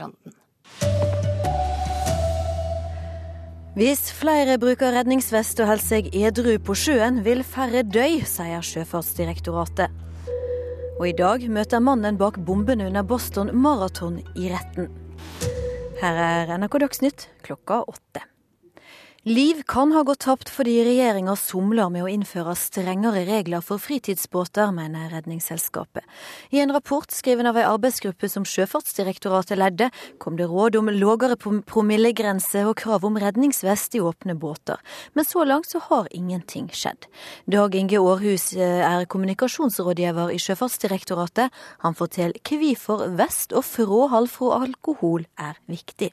randen. Hvis flere bruker redningsvest og holder seg edru på sjøen, vil færre dø, sier Sjøfartsdirektoratet. Og i dag møter mannen bak bombene under Boston Marathon i retten. Her er NRK Dagsnytt klokka åtte. Liv kan ha gått tapt fordi regjeringa somler med å innføre strengere regler for fritidsbåter, mener Redningsselskapet. I en rapport skrevet av ei arbeidsgruppe som Sjøfartsdirektoratet ledde, kom det råd om lågere promillegrense og krav om redningsvest i åpne båter. Men så langt så har ingenting skjedd. Dag Inge Aarhus eh, er kommunikasjonsrådgiver i Sjøfartsdirektoratet. Han forteller hvorfor vest og fråhold fra alkohol er viktig.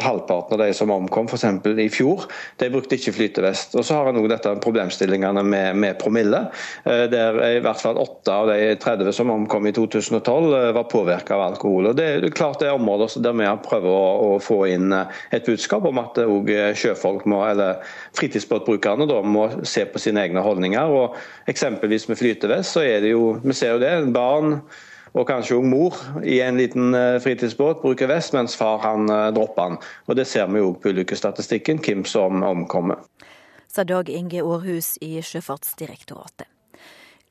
Halvparten av de som omkom f.eks. i fjor, de brukte ikke flytevest. Og Så har en òg problemstillingene med, med, promille, eh, der i hvert fall åtte av de 30 som omkom i 2012 eh, var påvirka av alkohol. Og Det er klart det er områder der vi prøvd å, å, få inn eh, et budskap om at òg sjøfolk må, eller fritidsbåtbrukerne da, må se på sine egne holdninger. og Eksempelvis med flytevest så er det jo, vi ser jo det, barn og kanskje òg mor i en liten eh, fritidsbåt bruker vest, mens far han eh, dropper den. Og Det ser vi òg på ulykkesstatistikken, hvem som omkommer. Sa Dag Inge Aarhus i Sjøfartsdirektoratet.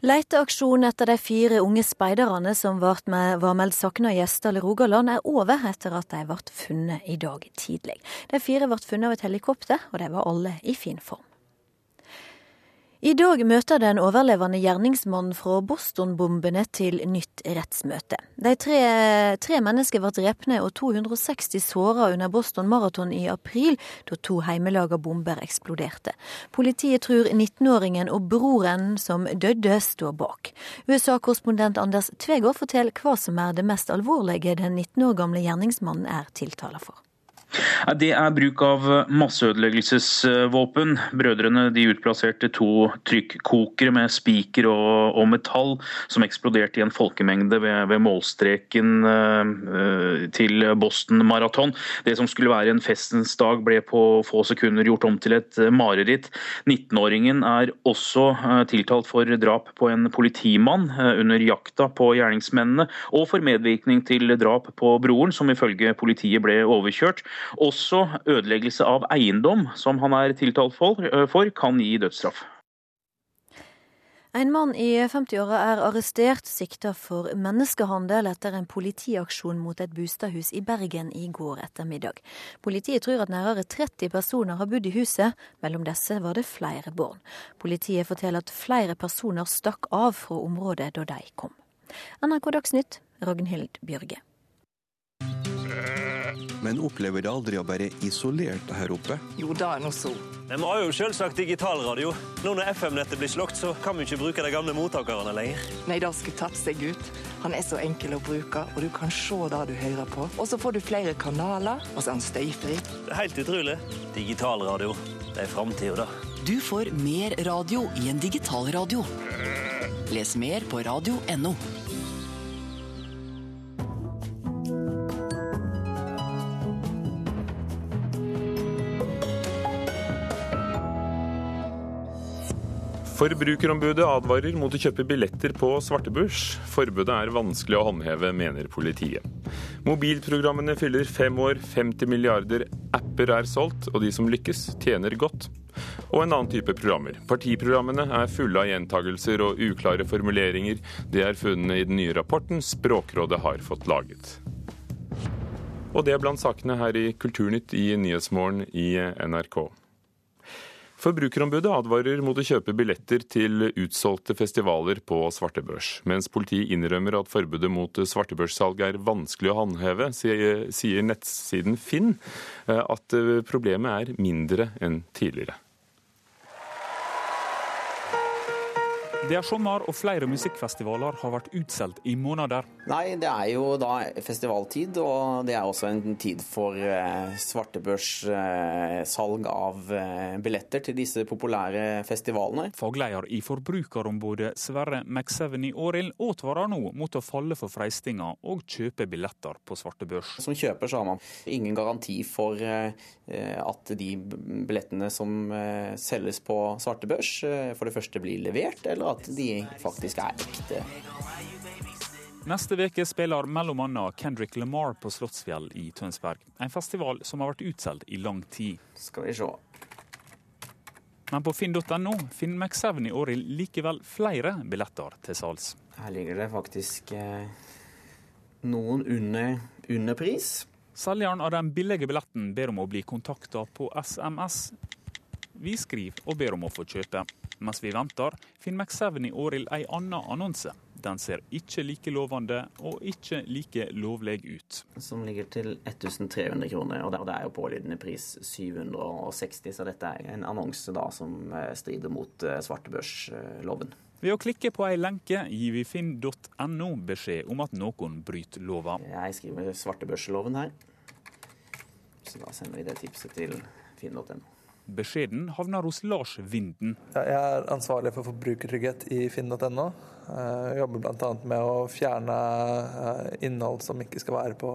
Leiteaksjonen etter de fire unge speiderne som var meldt savna i Gjesdal i Rogaland, er over etter at de ble funnet i dag tidlig. De fire ble funnet av et helikopter, og de var alle i fin form. I dag møter den overlevende gjerningsmannen fra Boston-bombene til nytt rettsmøte. De tre, tre mennesker ble drepne og 260 såra under Boston Marathon i april, da to heimelaga bomber eksploderte. Politiet tror 19-åringen og broren som døde, står bak. USA-korrespondent Anders Tvegård forteller hva som er det mest alvorlige den 19 år gamle gjerningsmannen er tiltala for. Det er bruk av masseødeleggelsesvåpen. Brødrene de utplasserte to trykkokere med spiker og, og, metall som eksploderte i en folkemengde ved, ved målstreken uh, til Boston Marathon. Det som skulle være en festens dag ble på få sekunder gjort om til et mareritt. 19-åringen er også uh, tiltalt for drap på en politimann uh, under jakta på gjerningsmennene, og for medvirkning til drap på broren, som ifølge politiet ble overkjørt. Også ødeleggelse av eiendom, som han er tiltalt for, kan gi dødsstraff. En mann i 50-åra er arrestert, sikta for menneskehandel etter en politiaksjon mot et bostadhus i Bergen i går ettermiddag. Politiet tror at nærmere 30 personer har bodd i huset, mellom disse var det flere barn. Politiet forteller at flere personer stakk av fra området da de kom. NRK Dagsnytt, Ragnhild Bjørge men opplever det aldri å være isolert her oppe. Jo, det er nå så. Men Vi har jo selvsagt digitalradio. Nå når FM-nettet blir slått, så kan vi ikke bruke de gamle mottakerne lenger. Nei, det skulle tatt seg ut. Han er så enkel å bruke, og du kan se det du hører på. Og så får du flere kanaler, og så er han støyfri. Det er helt utrolig. Digitalradio. Det er framtida, da. Du får mer radio i en digitalradio. Les mer på radio.no. Forbrukerombudet advarer mot å kjøpe billetter på svartebørs. Forbudet er vanskelig å håndheve, mener politiet. Mobilprogrammene fyller fem år, 50 milliarder apper er solgt, og de som lykkes, tjener godt. Og en annen type programmer. Partiprogrammene er fulle av gjentagelser og uklare formuleringer. Det er funnene i den nye rapporten Språkrådet har fått laget. Og det er blant sakene her i Kulturnytt i Nyhetsmorgen i NRK. Forbrukerombudet advarer mot å kjøpe billetter til utsolgte festivaler på svartebørs. Mens politiet innrømmer at forbudet mot svartebørssalg er vanskelig å håndheve, sier nettsiden Finn eh, at eh, problemet er mindre enn tidligere. Det er sommer, og flere musikkfestivaler har vært utsolgt i måneder. Nei, det er jo da festivaltid, og det er også en tid for eh, svartebørssalg eh, av eh, billetter til disse populære festivalene. Fagleder i Forbrukerombudet Sverre McSeven i Årild advarer nå mot å falle for freistinga og kjøpe billetter på svartebørs. Som kjøper så har man ingen garanti for at de billettene som selges på svartebørs, for det første blir levert, eller at de faktisk er ekte. Neste uke spiller bl.a. Kendrick Lamar på Slottsfjell i Tønsberg. En festival som har vært utsolgt i lang tid. Skal vi se. Men på finn.no finner McSaven i året likevel flere billetter til salgs. Her ligger det faktisk eh, noen under, under pris. Selgeren av den billige billetten ber om å bli kontakta på SMS. Vi skriver og ber om å få kjøpe. Mens vi venter, finner McSeveny Århild ei anna annonse. Den ser ikke like lovende og ikke like lovlig ut. Som ligger til 1300 kroner, og det er jo pålydende pris 760, så dette er en annonse da som eh, strider mot eh, svartebørsloven. Ved å klikke på ei lenke gir vi finn.no beskjed om at noen bryter lova. Jeg skriver svartebørsloven her, så da sender vi det tipset til finn.no. Beskjeden havner hos Lars Vinden. Jeg er ansvarlig for forbrukertrygghet i finn.no. Jeg jobber bl.a. med å fjerne eh, innhold som ikke skal være på,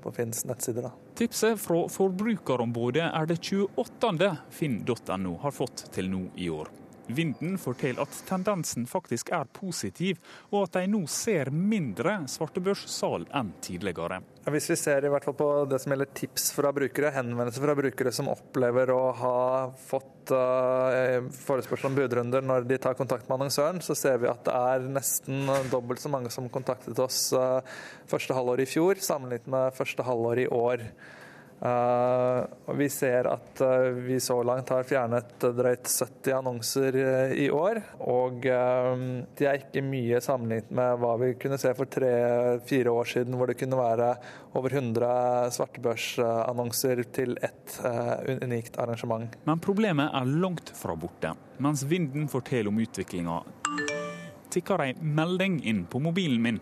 på Finns nettsider. Da. Tipset fra Forbrukerombudet er det 28. finn.no har fått til nå i år. Vinden forteller at tendensen faktisk er positiv, og at de nå ser mindre svartebørssal enn tidligere. Hvis vi ser i hvert fall på det som gjelder tips fra brukere, henvendelser fra brukere som opplever å ha fått uh, forespørsel om budrunder når de tar kontakt med annonsøren, så ser vi at det er nesten dobbelt så mange som kontaktet oss uh, første halvår i fjor, sammenlignet med første halvår i år. Uh, vi ser at uh, vi så langt har fjernet drøyt 70 annonser uh, i år. Og de er ikke mye sammenlignet med hva vi kunne se for tre-fire år siden, hvor det kunne være over 100 svartebørsannonser til ett unikt arrangement. Men problemet er langt fra borte. Mens Vinden forteller om utviklinga, tikker ei melding inn på mobilen min.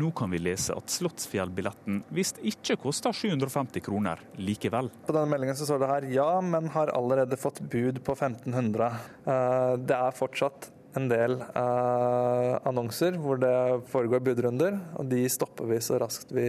Nå kan vi lese at Slottsfjellbilletten visst ikke koster 750 kroner likevel. På denne meldingen så står det her ja, men har allerede fått bud på 1500. Det er fortsatt en del eh, annonser hvor det foregår budrunder, og de stopper vi så raskt vi,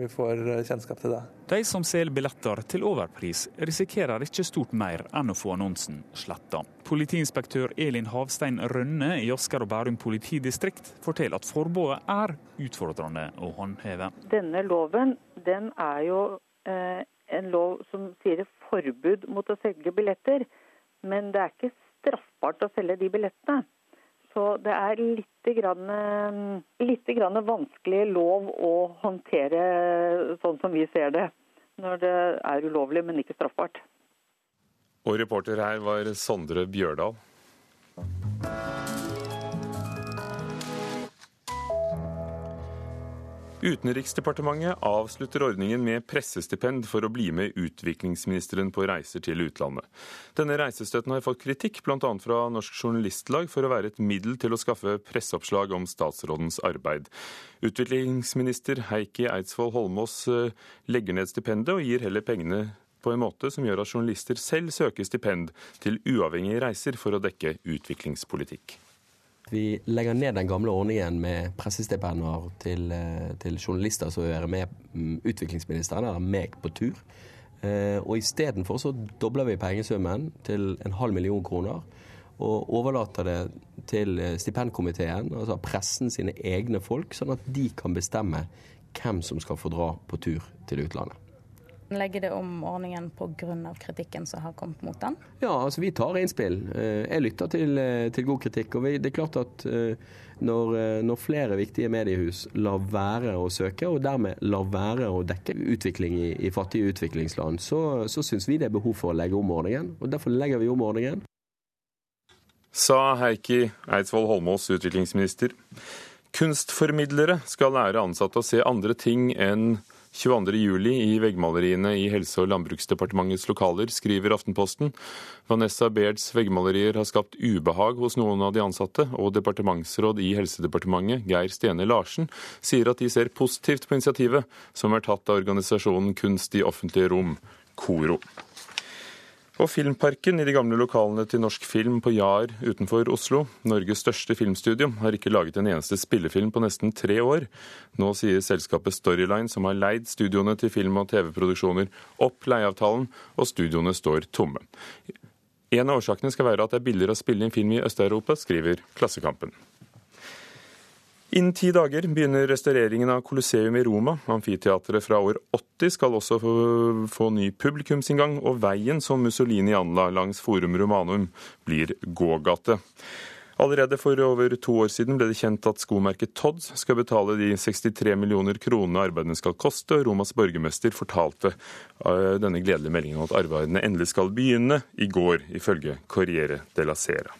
vi, får kjennskap til det. De som selger billetter til overpris, risikerer ikke stort mer enn å få annonsen sletta. Politiinspektør Elin Havstein Rønne i Asker og Bærum politidistrikt forteller at forbudet er utfordrende å håndheve. Denne loven den er jo eh, en lov som sier forbud mot å selge billetter, men det er ikke straffbart å selge de billettene. Så det er litt, grann, litt grann vanskelig lov å håndtere sånn som vi ser det. Når det er ulovlig, men ikke straffbart. Og reporter her var Sondre Bjørdal. Utenriksdepartementet avslutter ordningen med pressestipend for å bli med utviklingsministeren på reiser til utlandet. Denne reisestøtten har fått kritikk, bl.a. fra Norsk Journalistlag, for å være et middel til å skaffe presseoppslag om statsrådens arbeid. Utviklingsminister Heikki Eidsvoll Holmås eh, legger ned stipendet og gir heller pengene på en måte som gjør at journalister selv søker stipend til uavhengige reiser for å dekke utviklingspolitikk. Vi legger ned den gamle ordningen med pressestipender til, eh, til journalister som vil være med mm, utviklingsministeren, eller meg, på tur. Eh, og istedenfor så dobler vi pengesummen til en halv million kroner. Og overlater det til eh, stipendkomiteen, altså pressen sine egne folk, sånn at de kan bestemme hvem som skal få dra på tur til utlandet legge det om ordningen pga. kritikken som har kommet mot den? Ja, altså vi tar innspill. Eh, jeg lytter til, eh, til god kritikk. og Det er klart at eh, når, når, flere viktige mediehus lar være å søke, og dermed lar være å dekke utvikling i, i fattige utviklingsland, så, så syns vi det er behov for å legge om ordningen. og Derfor legger vi om ordningen. Sa Heikki Eidsvoll Holmås, utviklingsminister. Kunstformidlere skal lære ansatte å se andre ting enn 22.07 i veggmaleriene i Helse- og landbruksdepartementets lokaler, skriver Aftenposten. Vanessa Bairds veggmalerier har skapt ubehag hos noen av de ansatte, og departementsråd i Helsedepartementet, Geir Stene Larsen, sier at de ser positivt på initiativet som er tatt av organisasjonen Kunst i offentlige rom, KORO. Og Filmparken i de gamle lokalene til Norsk Film på Jar utenfor Oslo, Norges største filmstudio, har ikke laget en eneste spillefilm på nesten tre år. Nå sier selskapet Storyline, som har leid studioene til film- og TV-produksjoner, opp leieavtalen, og studioene står tomme. En av årsakene skal være at det er billigere å spille inn film i Øst-Europa, skriver Klassekampen. Innen ti dager begynner restaureringen av Colosseum i Roma. Amfiteatret fra år 80 skal også få, ny publikumsinngang, og veien som Mussolini anla langs Forum Romanum blir gågate. Allerede for over to år siden ble det kjent at skomerket Todds skal betale de 63 millioner kronene arbeidene skal koste, og Romas borgermester fortalte eh, denne gledelige meldingen at arbeidene endelig skal begynne i går, ifølge Corriere de la Sera.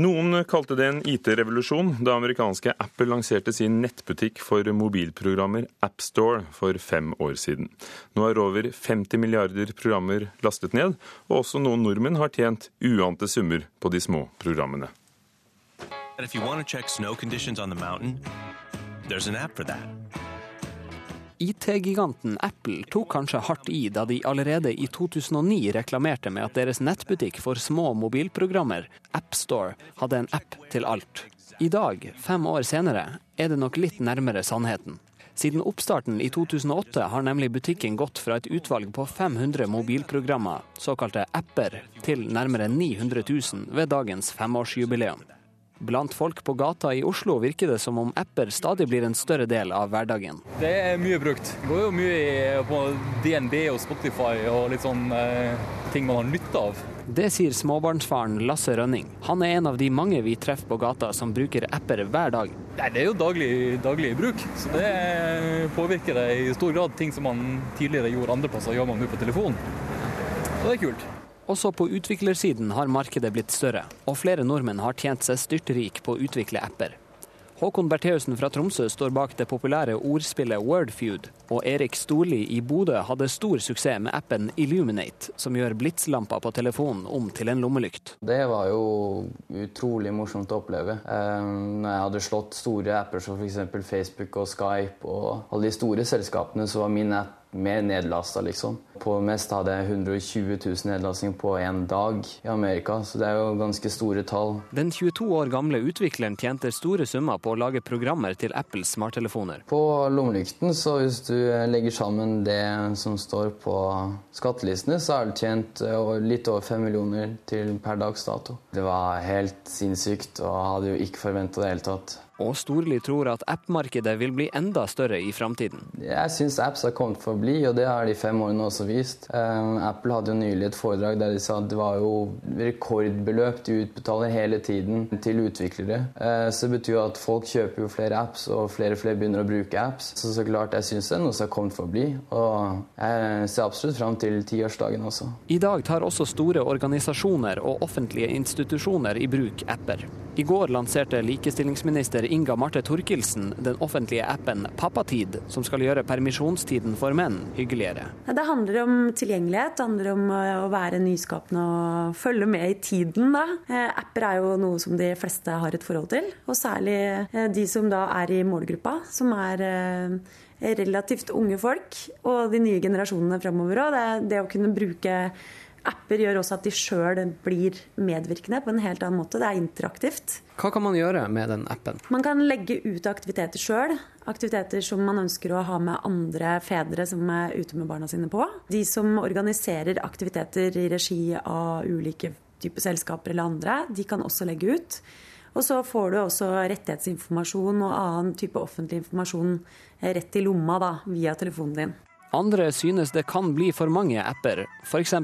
Noen kalte det en IT-revolusjon da amerikanske Apple lanserte sin nettbutikk for mobilprogrammer AppStore for fem år siden. Nå er over 50 milliarder programmer lastet ned, og også noen nordmenn har tjent uante summer på de små programmene. If you want to check snow conditions on the mountain, there's an app for that. IT-giganten Apple tok kanskje hardt i da de allerede i 2009 reklamerte med at deres nettbutikk for små mobilprogrammer, AppStore, hadde en app til alt. I dag, fem år senere, er det nok litt nærmere sannheten. Siden oppstarten i 2008 har nemlig butikken gått fra et utvalg på 500 mobilprogrammer, såkalte apper, til nærmere 900 000 ved dagens femårsjubileum. Blant folk på gata i Oslo virker det som om apper stadig blir en større del av hverdagen. Det er mye brukt. Det går jo mye på DNB og Spotify og litt sånn eh, ting man har nytte av. Det sier småbarnsfaren Lasse Rønning. Han er en av de mange vi treffer på gata som bruker apper hver dag. Nei, Det er jo daglig, daglig bruk, så det påvirker det i stor grad. Ting som man tidligere gjorde andre plasser, gjør man nå på telefon. Og det er kult. Også på utviklersiden har markedet blitt større, og flere nordmenn har tjent seg styrtrik på å utvikle apper. Håkon Bertheussen fra Tromsø står bak det populære ordspillet Wordfeud, og Erik Storli i Bodø hadde stor suksess med appen Illuminate, som gjør blitslampa på telefonen om til en lommelykt. Det var jo utrolig morsomt å oppleve. Eh, når jeg hadde slått store apper som f.eks. Facebook og Skype og alle de store selskapene, så var min app mer nedlasta, liksom. På mest hadde jeg 120 000 nedlastinger på én dag i Amerika, så det er jo ganske store tall. Den 22 år gamle utvikleren tjente store summer på å lage programmer til Apples smarttelefoner. På lommelykten, så hvis du legger sammen det som står på skattelistene, så er det tjent eh, litt over fem millioner til per dags dato. Det var helt sinnssykt, og hadde jo ikke forventa det i hele tatt. Og Storli tror at app-markedet vil bli enda større i framtiden. Jeg syns apps har kommet for å bli, og det har de fem årene også vist. Eh, Apple hadde jo nylig et foredrag der de sa at det var jo rekordbeløp de utbetaler hele tiden til utviklere. Eh, Så det betyr jo at folk kjøper jo flere apps, og flere og flere begynner å bruke apps. Så så klart, jeg syns det er noe som har kommet for å bli, og jeg ser absolutt fram til tiårsdagen også. I dag tar også store organisasjoner og offentlige institusjoner i bruk apper. I går lanserte likestillingsminister Inga Marte Thorkildsen den offentlige appen Pappatid, som skal gjøre permisjonstiden for menn hyggeligere. Det handler om tilgjengelighet, det handler om å være nyskapende og følge med i tiden. Da. Eh, Apper er jo noe som de fleste har et forhold til, og særlig eh, de som da er i målgruppa, som er eh, relativt unge folk, og de nye generasjonene fremover òg. Det, det å kunne bruke apper gjør også at de sjøl blir medvirkende på en helt annen måte. Det er interaktivt. Hva kan man gjøre med den appen? Man kan legge ut aktiviteter sjøl. Aktiviteter som man ønsker å ha med andre fedre som er ute med barna sine på. De som organiserer aktiviteter i regi av ulike typer selskaper eller andre, de kan også legge ut. Og så får du også rettighetsinformasjon og annen type offentlig informasjon rett i lomma da, via telefonen din. Andre synes det kan bli for mange apper, f.eks.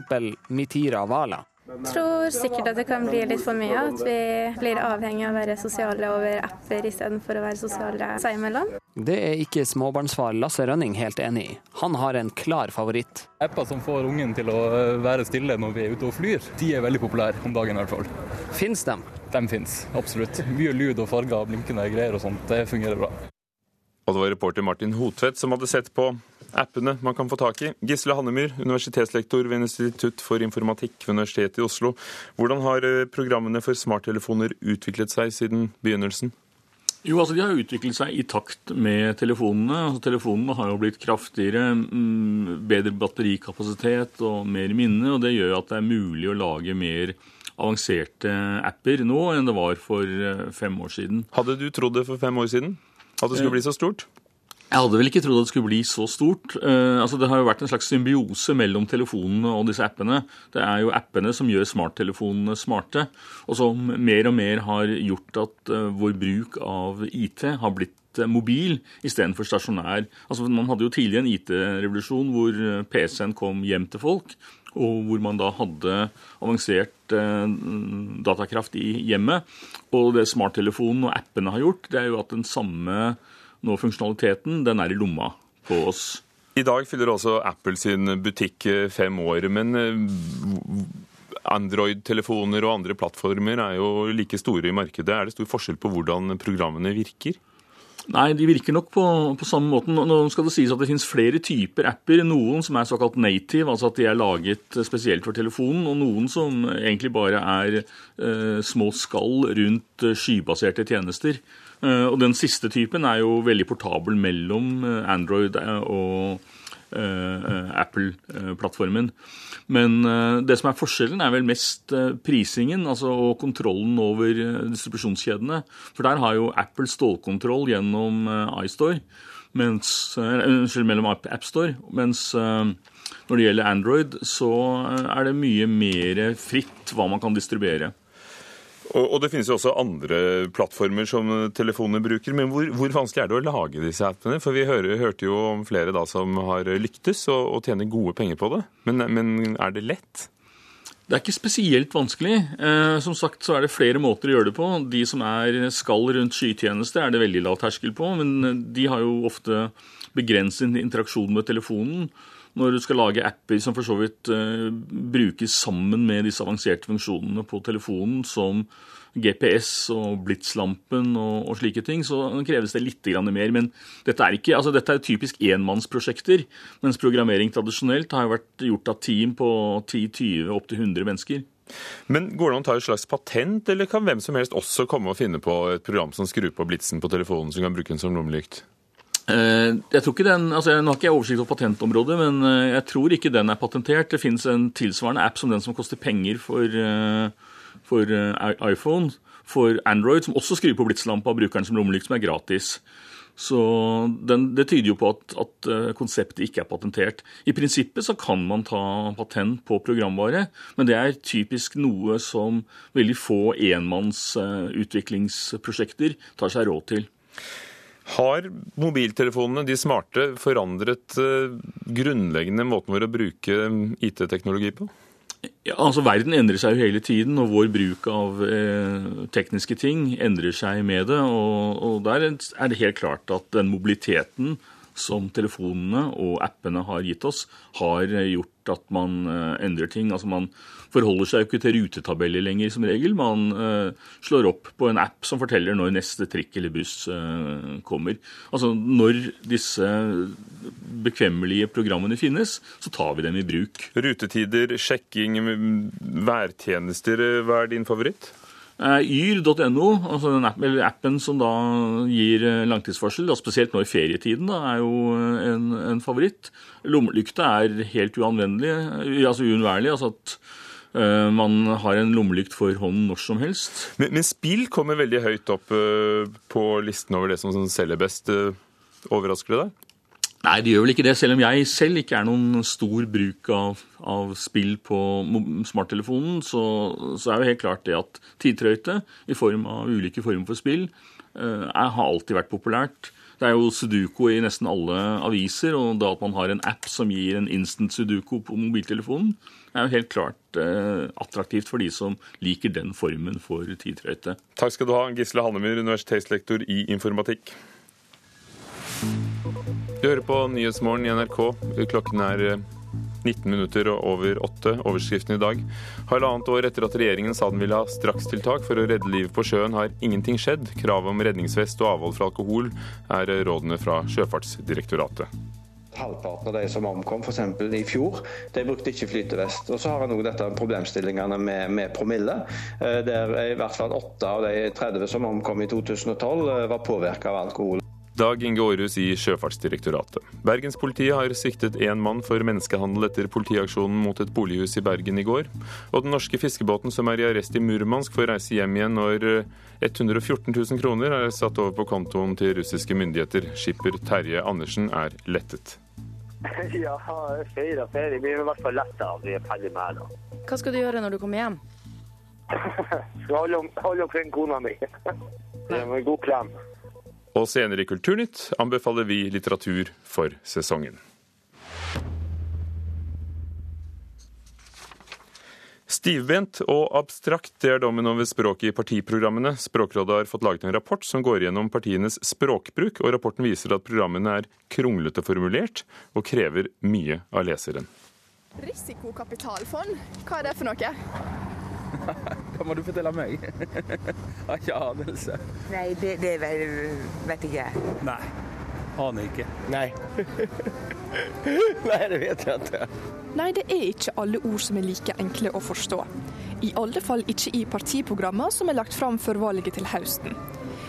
Mitira Wala. tror sikkert at det kan bli litt for mye. At vi blir avhengig av å være sosiale over apper istedenfor å være sosiale seg imellom. Det er ikke småbarnsfar Lasse Rønning helt enig i. Han har en klar favoritt. Apper som får ungen til å være stille når vi er ute og flyr, de er veldig populære om dagen i hvert fall. Fins dem? De fins, absolutt. Mye lyd og farger og blinkende greier og sånt. Det fungerer bra. Og det var reporter Martin Hotvedt som hadde sett på appene man kan få tak i. Gisle Hannemyr, universitetslektor ved Institutt for informatikk ved Universitetet i Oslo. Hvordan har eh, programmene for smarttelefoner utviklet seg siden begynnelsen? Jo, altså De har utviklet seg i takt med telefonene. Altså, telefonene har jo blitt kraftigere, mm, bedre batterikapasitet og mer minne. og Det gjør at det er mulig å lage mer avanserte apper nå enn det var for eh, fem år siden. Hadde du trodd det for fem år siden? At det skulle bli så stort? Jeg hadde vel ikke trodd at det skulle bli så stort. Uh, altså Det har jo vært en slags symbiose mellom telefonene og disse appene. Det er jo appene som gjør smarttelefonene smarte, og som mer og mer har gjort at uh, vår bruk av IT har blitt uh, mobil istedenfor stasjonær. Altså Man hadde jo tidlig en IT-revolusjon hvor PC-en kom hjem til folk, og hvor man da hadde avansert datakraft i hjemmet. Og det smarttelefonen og appene har gjort, det er jo at den samme nå funksjonaliteten, den er i lomma på oss. I dag fyller også Apple sin butikk eh, fem år, men Android-telefoner og andre plattformer er jo like store i markedet. Er det stor forskjell på hvordan programmene virker? Nei, de virker nok på, på samme måten. Nå skal det sies at det finnes flere typer apper. Noen som er såkalt native, altså at de er laget spesielt for telefonen. Og noen som egentlig bare er eh, små skall rundt skybaserte tjenester. Eh, og den siste typen er jo veldig portabel mellom Android og eh, Apple-plattformen. Men eh, det som er forskjellen, er vel mest eh, prisingen altså, og kontrollen over eh, distribusjonskjedene. For der har jo Apple stålkontroll gjennom iStore, mens, unnskyld, mellom AppStore. Mens når det gjelder Android, så er det mye mer fritt hva man kan distribuere. Og, det finnes jo også andre plattformer som telefonene bruker. Men hvor, hvor vanskelig er det å lage disse appene? For vi hører, hørte jo om flere da som har lyktes og, og tjener gode penger på det. Men, men, er det lett? Det er ikke spesielt vanskelig. Eh, som sagt så er det flere måter å gjøre det på. De som er skal rundt skytjeneste, er det veldig lav terskel på. Men de har jo ofte begrenset interaksjonen med telefonen når du skal lage apper som for så vidt uh, brukes sammen med disse avanserte funksjonene på telefonen, som GPS og blitslampen og, og, slike ting, så kreves det litt mer. Men dette er, ikke, altså dette er typisk enmannsprosjekter, mens programmering tradisjonelt har vært gjort av team på 10-20, opptil 100 mennesker. Men Går det an å ta et slags patent, eller kan hvem som helst også komme og finne på et program som skrur på blitsen på telefonen, som kan bruke den som lommelykt? Eh, jeg tror ikke den, altså Nå har ikke jeg oversikt over patentområdet, men eh, jeg tror ikke den er patentert. Det finnes en tilsvarende app som den som koster penger for, eh, for iPhone, for Android, som også skriver på blitslampa av brukeren som lommelykt, som er gratis. Så den, Det tyder jo på at, at, konseptet ikke er patentert. I prinsippet så kan man ta patent på programvare, men det er typisk noe som veldig få enmannsutviklingsprosjekter tar seg råd til. Har mobiltelefonene, de smarte, forandret uh, grunnleggende måten vår å bruke IT-teknologi på? Ja, altså Verden endrer seg jo hele tiden, og vår bruk av eh, tekniske ting endrer seg med det. Og, og, der er det helt klart at den mobiliteten som telefonene og appene har gitt oss, har gjort at man eh, endrer ting. Altså Man forholder seg jo ikke til rutetabeller lenger som regel. Man uh, slår opp på en app som forteller når neste trikk eller buss uh, kommer. Altså Når disse bekvemmelige programmene finnes, så tar vi dem i bruk. Rutetider, sjekking, værtjenester. Hva er din favoritt? Yr.no, altså den appen som da gir langtidsvarsel, spesielt nå i ferietiden, da, er jo en, en favoritt. Lommelykta er helt uanvendelig, altså uunnværlig. altså at Eh, man har en lommelykt for hånden når som helst. Men, men spill kommer veldig høyt opp eh, på listen over det som selger best. Eh, overrasker det deg? Nei, det gjør vel ikke det. Selv om jeg selv ikke er noen stor bruk av, av spill på smarttelefonen, så, så, er det helt klart det at tidtrøyte i form av ulike former for spill er, har alltid vært populært. Det er jo sudoku i nesten alle aviser, og da at man har en app som gir en instant sudoku på mobiltelefonen, er jo helt klart eh, attraktivt for de som liker den formen for tidtrøyte. Takk skal du ha, Gisle Hannemyr, universitetslektor i informatikk. Du hører på Nyhetsmorgen i NRK. Klokken er 19 eh, minutter over åtte. Overskriften i dag. Halvannet år etter at regjeringen sa den ville ha strakstiltak for å redde livet på sjøen, har ingenting skjedd. Kravet om redningsvest og avhold fra alkohol er rådene fra Sjøfartsdirektoratet. Halvparten av de som omkom f.eks. i fjor, de brukte ikke flytevest. Og så har en òg dette problemstillingene med, med, promille, der i hvert fall åtte av de 30 som omkom i 2012, var påvirka av alkohol. Dag Inge Aarhus i Sjøfartsdirektoratet. Bergenspolitiet har siktet én mann for menneskehandel etter politiaksjonen mot et bolighus i Bergen i går. Og den norske fiskebåten som er i arrest i Murmansk får reise hjem igjen når 114 000 kroner er satt over på kontoen til russiske myndigheter. Skipper Terje Andersen er lettet. Ja, feira ferie. Vi er i hvert fall letta av vi er ferdig med her. da. Hva skal du gjøre når du kommer hjem? Skal holde, om- holde omkring kona mi. Med meg en god klem. Og senere i Kulturnytt anbefaler vi litteratur for sesongen. Stivbent og abstrakt, det er dommen over språket i partiprogrammene. Språkrådet har fått laget en rapport som går gjennom partienes språkbruk, og rapporten viser at programmene er kronglete formulert og krever mye av leseren. Risikokapitalfond, hva er det for noe? Hva må du fortelle meg? Har ikke anelse. Nei, det, det vet jeg ikke. Nei. Aner ikke. Nei. Nei, det vet jeg ikke. Nei, det er ikke alle ord som er like enkle å forstå. I alle fall ikke i partiprogrammer som er lagt fram før valget til høsten.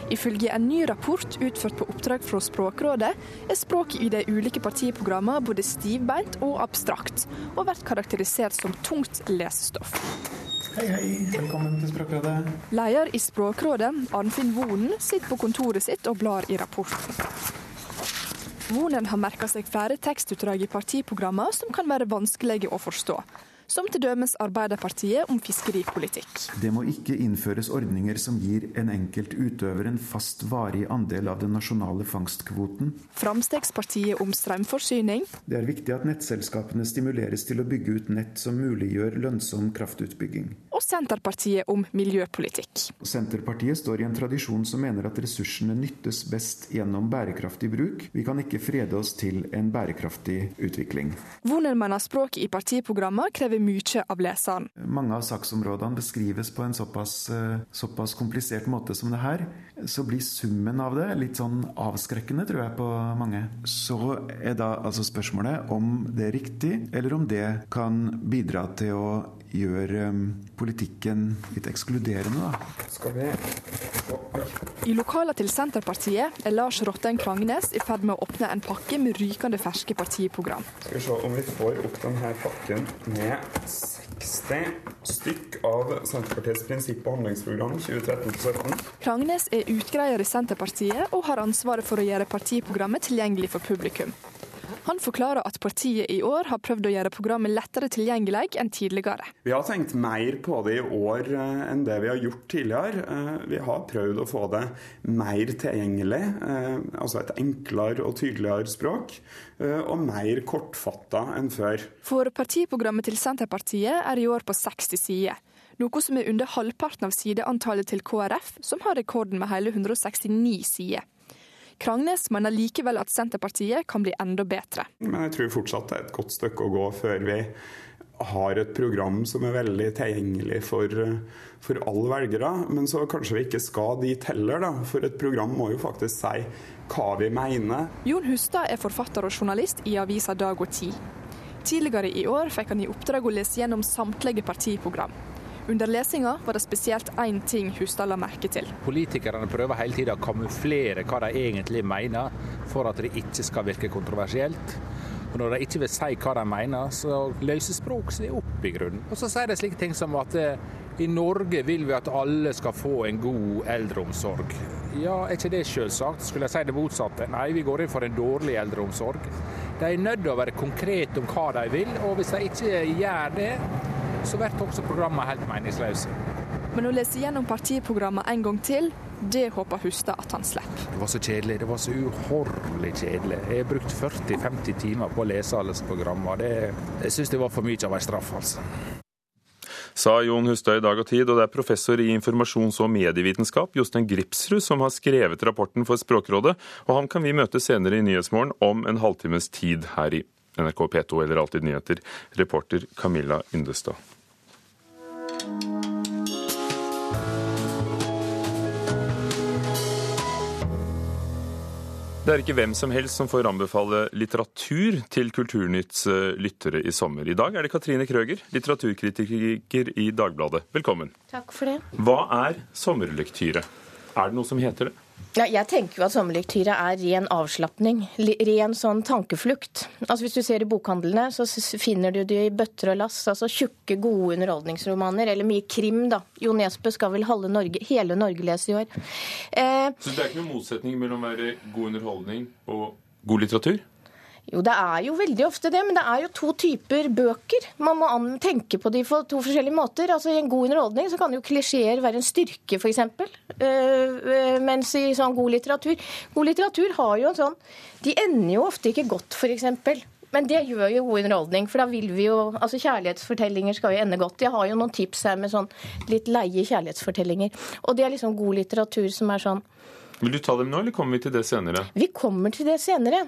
Ifølge en ny rapport utført på oppdrag fra Språkrådet, er språket i de ulike partiprogrammene både stivbeint og abstrakt, og blir karakterisert som tungt lesestoff. Hei, hei. Velkommen til Språkrådet. Leder i Språkrådet, Arnfinn Vonen, sitter på kontoret sitt og blar i rapporten. Vonen har merka seg flere tekstutdrag i partiprogrammer som kan være vanskelige å forstå. Som til dømes Arbeiderpartiet om fiskeripolitikk. Det må ikke innføres ordninger som gir en enkelt utøver en fast varig andel av den nasjonale fangstkvoten. Framstegspartiet om strømforsyning. Det er viktig at nettselskapene stimuleres til å bygge ut nett som muliggjør lønnsom kraftutbygging. Og Senterpartiet om miljøpolitikk. Senterpartiet står i en tradisjon som mener at ressursene nyttes best gjennom bærekraftig bruk. Vi kan ikke frede oss til en bærekraftig utvikling. Vonen mener språket i partiprogrammer krever mye av leseren. Mange av saksområdene beskrives på en såpass, eh, såpass komplisert måte som det her. Så blir summen av det litt sånn avskrekkende, tror jeg, på mange. Så er da altså spørsmålet om det er riktig, eller om det kan bidra til å gjøre eh, politikken litt ekskluderende, da. Skal vi I lokalet til Senterpartiet er Lars Rotten Krangnes i ferd med å åpne en pakke med rykende ferske partiprogram. Skal vi se om vi får opp denne pakken med 60 stykk av Senterpartiets prinsipp- og handlingsprogram 2013-2017. Krangnes er utgreier i Senterpartiet og har ansvaret for å gjøre partiprogrammet tilgjengelig for publikum. Han forklarer at partiet i år har prøvd å gjøre programmet lettere tilgjengelig enn tidligere. Vi har tenkt mer på det i år eh, enn det vi har gjort tidligere. Eh, Vi har prøvd å få det mer tilgjengelig, eh, altså et enklere og tydeligere språk, og mer kortfatta enn før. For partiprogrammet til Senterpartiet er i år på 60 sider. Noe som er under halvparten av sideantallet til KrF, som har rekorden med hele 169 sider. Krangnes mener likevel at Senterpartiet kan bli enda bedre. Men jeg tror fortsatt det er et godt stykke å gå før vi har et program som er veldig tilgjengelig for, for alle velgere. Men så kanskje vi ikke skal dit heller, da. For et program må jo faktisk si hva vi mener. Jon Hustad er forfatter og journalist i avisa Dag og Tid. Tidligere i år fikk han i oppdrag å lese gjennom samtlige partiprogram. Under lesinga var det spesielt én ting Hustad la merke til. Politikerne prøver hele tida å kamuflere hva de egentlig mener, for at det ikke skal virke kontroversielt. Og når de ikke vil si hva de mener, så løser språk seg opp i grunnen. Og så sier de slike ting som at eh, i Norge vil vi at alle skal få en god eldreomsorg. Ja, er ikke det selvsagt? Skulle jeg si det motsatte? Nei, vi går inn for en dårlig eldreomsorg. De er nødt til å være konkrete om hva de vil, og hvis de ikke gjør det, så blir også programmet helt meningsløse. Men å lese gjennom partiprogrammet en gang til, det håper Hustad at han slipper. Det var så kjedelig. Det var så uhorvelig kjedelig. Jeg har brukt 40-50 timer på å lese alle disse programmene. Det, jeg syns det var for mye av en straff, altså. Sa Jon Hustad i Dag og Tid, og det er professor i informasjons- og medievitenskap Jostein Gripsrud som har skrevet rapporten for Språkrådet, og han kan vi møte senere i Nyhetsmorgen om en halvtimes tid her i NRK P2 eller Alltid nyheter. Reporter Camilla Yndestad. Det er ikke hvem som helst som får anbefale litteratur til Kulturnytts eh, lyttere i sommer. I dag er det Katrine Krøger, litteraturkritiker i Dagbladet. Velkommen. Takk for det. Hva er sommerlektyre? Er det noe som heter det? Ja, jeg tenker jo at sommerlektyra er ren avslapning. Ren sånn tankeflukt. Altså Hvis du ser i bokhandlene, så finner du det i bøtter og lass. Altså tjukke, gode underholdningsromaner. Eller mye krim, da. Jo Nesbø skal vel Norge, hele Norge lese i år. Eh, så det er ikke noen motsetning mellom å være god underholdning og god litteratur? Jo, det er jo veldig ofte det, men det er jo to typer bøker. Man må tenke på de på to forskjellige måter. Altså I en god underholdning så kan jo klisjeer være en styrke, f.eks. Uh, uh, mens i sånn god litteratur God litteratur har jo en sånn De ender jo ofte ikke godt, f.eks. Men det gjør jo god underholdning, for da vil vi jo Altså kjærlighetsfortellinger skal jo ende godt. Jeg har jo noen tips her med sånn litt leie kjærlighetsfortellinger. Og det er liksom god litteratur som er sånn Vil du ta dem nå, eller kommer vi til det senere? Vi kommer til det senere.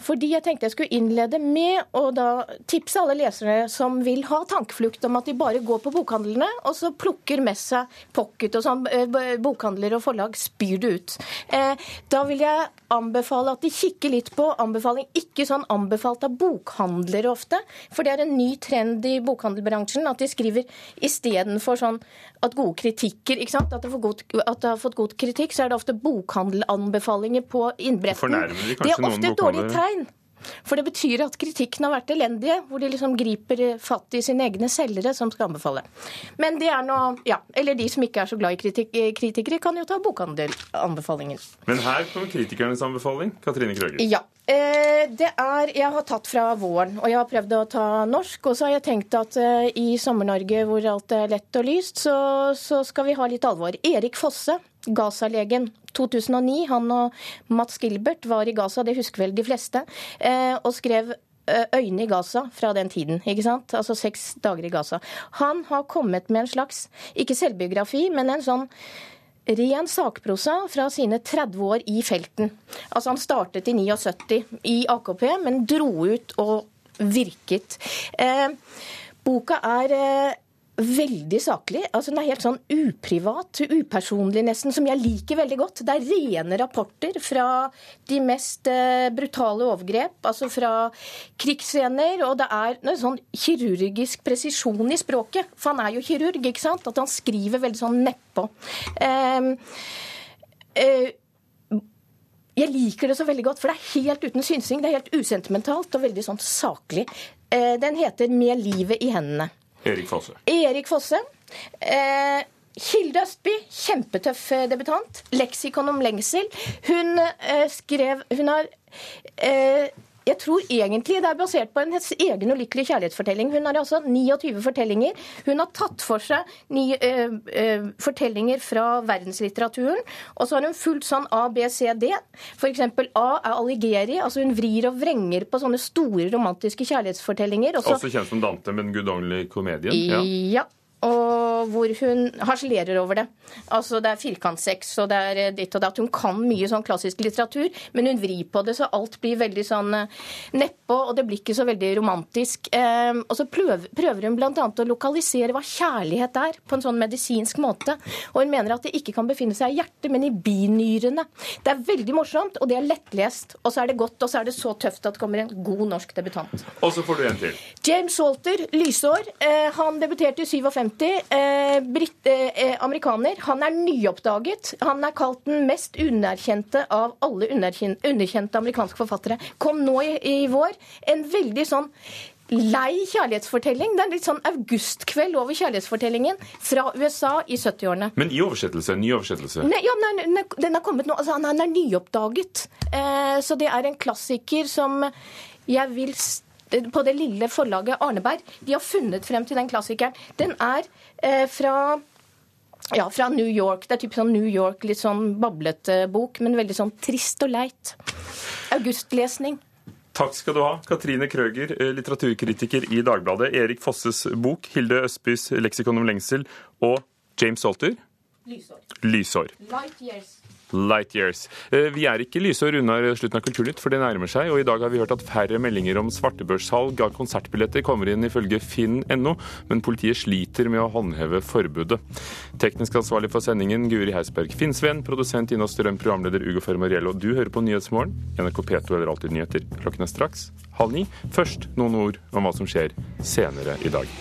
Fordi jeg tenkte jeg skulle innlede med å da tipse alle lesere som vil ha tankeflukt om at de bare går på bokhandlene og så plukker med seg pocket og sånn. Eh, bokhandler og forlag spyr det ut. Eh, da vil jeg anbefale at de kikker litt på anbefaling, ikke sånn anbefalt av bokhandlere ofte. For det er en ny trend i bokhandelbransjen at de skriver istedenfor sånn at gode kritikker ikke sant? At det, god, at det har fått god kritikk, så er det ofte bokhandelanbefalinger på innbretten. Det er ofte et dårlig tegn. For det betyr at kritikken har vært elendige, hvor de liksom griper fatt i sine egne selgere som skal anbefale. Men det er noe, ja, Eller de som ikke er så glad i kritik, kritikere, kan jo ta bokhandelanbefalingen. Men her kommer kritikernes anbefaling. Katrine Krøger. Ja. Eh, det er Jeg har tatt fra våren, og jeg har prøvd å ta norsk. Og så har jeg tenkt at eh, i Sommer-Norge, hvor alt er lett og lyst, så, så skal vi ha litt alvor. Erik Fosse, Gaza-legen. 2009. Han og Mats Gilbert var i Gaza, det husker vel de fleste, eh, og skrev øyne i Gaza fra den tiden. ikke sant? Altså seks dager i Gaza. Han har kommet med en slags, ikke selvbiografi, men en sånn ren sakprosa fra sine 30 år i felten. Altså Han startet i 79 i AKP, men dro ut og virket. Eh, boka er eh, veldig saklig. altså Den er helt sånn uprivat, upersonlig nesten, som jeg liker veldig godt. Det er rene rapporter fra de mest eh, brutale overgrep, altså fra krigsscener. Og det er noe sånn kirurgisk presisjon i språket, for han er jo kirurg, ikke sant? At han skriver veldig sånn nedpå. Um, uh, jeg liker det så veldig godt, for det er helt uten synsing. Det er helt usentimentalt og veldig sånn saklig. Eh, den heter 'Med livet i hendene'. Erik Fosse. Erik Fosse. Eh, Hilde Østby, kjempetøff eh, debutant. Leksikon om lengsel. Hun eh, skrev Hun har jeg tror egentlig det er basert på hennes egen ulykkelige kjærlighetsfortelling. Hun har altså 29 fortellinger. Hun har tatt for seg ni, øh, øh, fortellinger fra verdenslitteraturen. Og så har hun fulgt sånn A, B, C, D. F.eks. A er Aligeri. altså Hun vrir og vrenger på sånne store romantiske kjærlighetsfortellinger. Også, Også kjent som Dante, men guddommelig komedien. Ja. ja og hvor hun harselerer over det. Altså Det er firkantsex og det er eh, ditt og datt. Hun kan mye sånn klassisk litteratur, men hun vrir på det så alt blir veldig sånn eh, nedpå, og det blir ikke så veldig romantisk. Eh, og så prøver hun bl.a. å lokalisere hva kjærlighet er, på en sånn medisinsk måte. Og hun mener at det ikke kan befinne seg i hjertet, men i binyrene. Det er veldig morsomt, og det er lettlest, og så er det godt, og så er det så tøft at det kommer en god norsk debutant. Og så får du en til. James Walter, 'Lysår'. Han debuterte i 57. 50, eh, britt, eh, amerikaner. Han er nyoppdaget. Han er kalt den mest underkjente av alle underkjente amerikanske forfattere. Kom nå i, i vår. En veldig sånn lei kjærlighetsfortelling. Det er en litt sånn augustkveld over kjærlighetsfortellingen fra USA i 70-årene. Men i oversettelse? Ny oversettelse? Nei, ja, nei, den er kommet nå. Altså, han er nyoppdaget. Eh, så det er en klassiker som jeg vil på det lille forlaget Arneberg. De har funnet frem til den klassikeren. Den er eh, fra ja, fra New York. Det er typisk sånn New York, litt sånn bablete bok, men veldig sånn trist og leit. Augustlesning. Takk skal du ha, Katrine Krøger, eh, litteraturkritiker i Dagbladet, Erik Fosses bok, Hilde Østbys 'Leksikon om lengsel' og James Salter. Lysår. Lysår. Light years. Light years. Eh, vi er ikke lysår unna slutten av Kulturnytt, for det nærmer seg. Og i dag har vi hørt at færre meldinger om svartebørssalg av konsertbilletter kommer inn ifølge finn.no, men politiet sliter med å håndheve forbudet. Teknisk ansvarlig for sendingen Guri Heisberg Finnsveen, produsent Ina Strøm, programleder Ugo Fermariello. Du hører på Nyhetsmorgen, NRK P2 eller Alltid nyheter. Klokken er straks halv ni. Først noen ord om hva som skjer senere i dag.